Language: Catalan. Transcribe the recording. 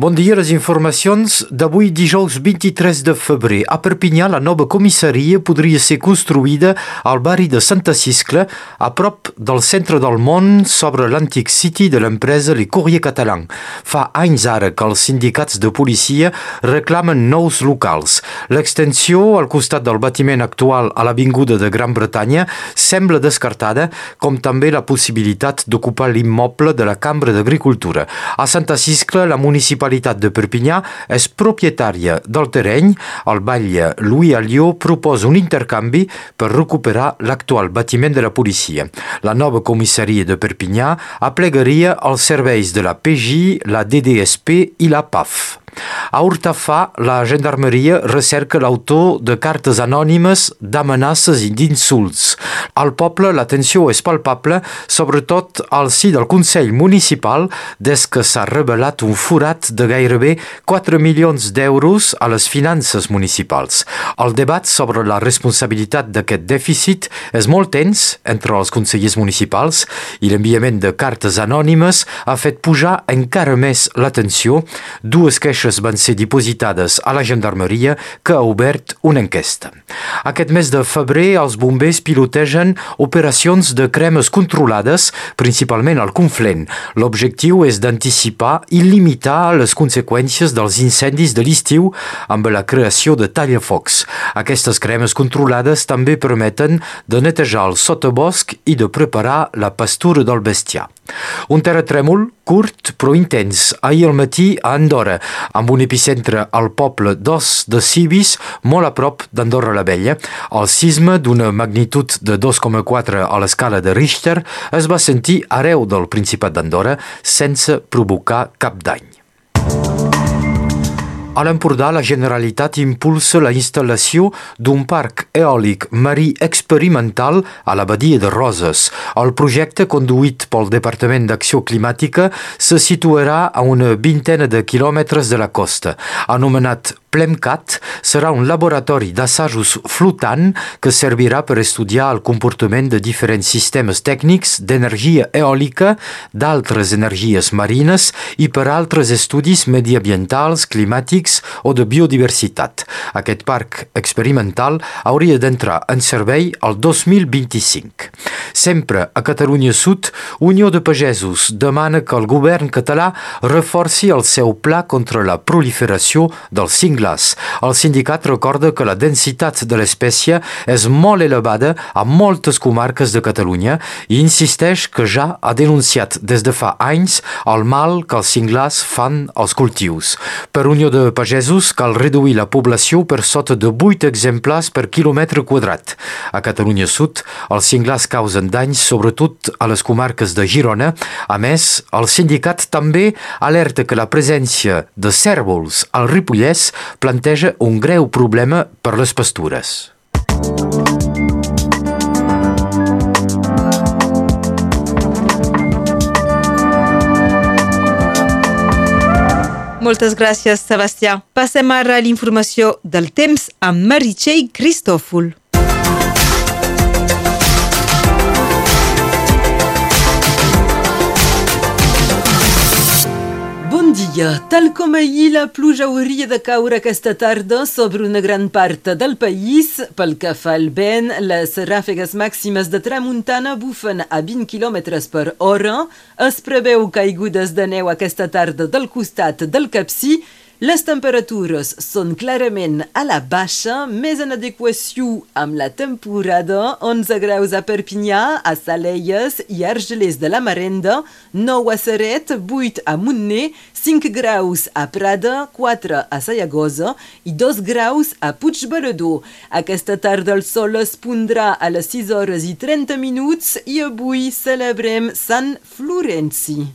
Bon dia, les informacions d'avui dijous 23 de febrer. A Perpinyà, la nova comissaria podria ser construïda al barri de Santa Ciscla, a prop del centre del món, sobre l'antic city de l'empresa Le Courrier Catalan. Fa anys ara que els sindicats de policia reclamen nous locals. L'extensió al costat del batiment actual a l'Avinguda de Gran Bretanya sembla descartada, com també la possibilitat d'ocupar l'immoble de la Cambra d'Agricultura. A Santa Ciscla, la municipalitat Municipalitat de Perpinyà és propietària del terreny. El batlle Louis Allió proposa un intercanvi per recuperar l'actual batiment de la policia. La nova comissaria de Perpinyà aplegaria els serveis de la PJ, la DDSP i la PAF. A Urtafà, la gendarmeria recerca l'autor de cartes anònimes d'amenaces i d'insults. Al poble l'atenció és palpable, sobretot al si del Consell Municipal, des que s'ha revelat un forat de gairebé 4 milions d'euros a les finances municipals. El debat sobre la responsabilitat d'aquest dèficit és molt tens entre els consellers municipals i l'enviament de cartes anònimes ha fet pujar encara més l'atenció. Dues queixes queixes van ser dipositades a la gendarmeria que ha obert una enquesta. Aquest mes de febrer els bombers pilotegen operacions de cremes controlades, principalment al Conflent. L'objectiu és d'anticipar i limitar les conseqüències dels incendis de l'estiu amb la creació de tallafocs. Aquestes cremes controlades també permeten de netejar el sotabosc i de preparar la pastura del bestiar. Un terratrèmol curt però intens ahir al matí a Andorra, amb un epicentre al poble d'Os de Cibis, molt a prop d'Andorra la Vella. El sisme d'una magnitud de 2,4 a l'escala de Richter es va sentir arreu del Principat d'Andorra sense provocar cap dany. A l'Empordà, la Generalitat impulsa la instal·lació d'un parc eòlic marí experimental a la badia de Roses. El projecte, conduït pel Departament d'Acció Climàtica, se situarà a una vintena de quilòmetres de la costa. Anomenat PLEMCAT serà un laboratori d'assajos flotant que servirà per estudiar el comportament de diferents sistemes tècnics d'energia eòlica, d'altres energies marines i per altres estudis mediambientals, climàtics o de biodiversitat. Aquest parc experimental hauria d'entrar en servei el 2025. Sempre a Catalunya Sud, Unió de Pagesos demana que el govern català reforci el seu pla contra la proliferació del cingle senglars. El sindicat recorda que la densitat de l'espècie és molt elevada a moltes comarques de Catalunya i insisteix que ja ha denunciat des de fa anys el mal que els singlars fan als cultius. Per Unió de Pagesos cal reduir la població per sota de 8 exemplars per quilòmetre quadrat. A Catalunya Sud, els singlars causen danys sobretot a les comarques de Girona. A més, el sindicat també alerta que la presència de cèrvols al Ripollès planteja un greu problema per les pastures. Moltes gràcies, Sebastià. Passem ara a l'informació del temps amb Meritxell Cristòfol. Dia. Tal com ahir, la pluja hauria de caure aquesta tarda sobre una gran part del país. Pel que fa al vent, les ràfegues màximes de tramuntana bufen a 20 km per hora. Es preveu caigudes de neu aquesta tarda del costat del Capcí les temperatures són clarament a la baixa, més en adequació amb la temporada, 11 graus a Perpinyà, a Salelles i Argelers de la Marenda, 9 a Seret, 8 a Montner, 5 graus a Prada, 4 a Sayagosa i 2 graus a Puigbalador. Aquesta tarda el sol es pondrà a les 6 hores i 30 minuts i avui celebrem Sant Florenci.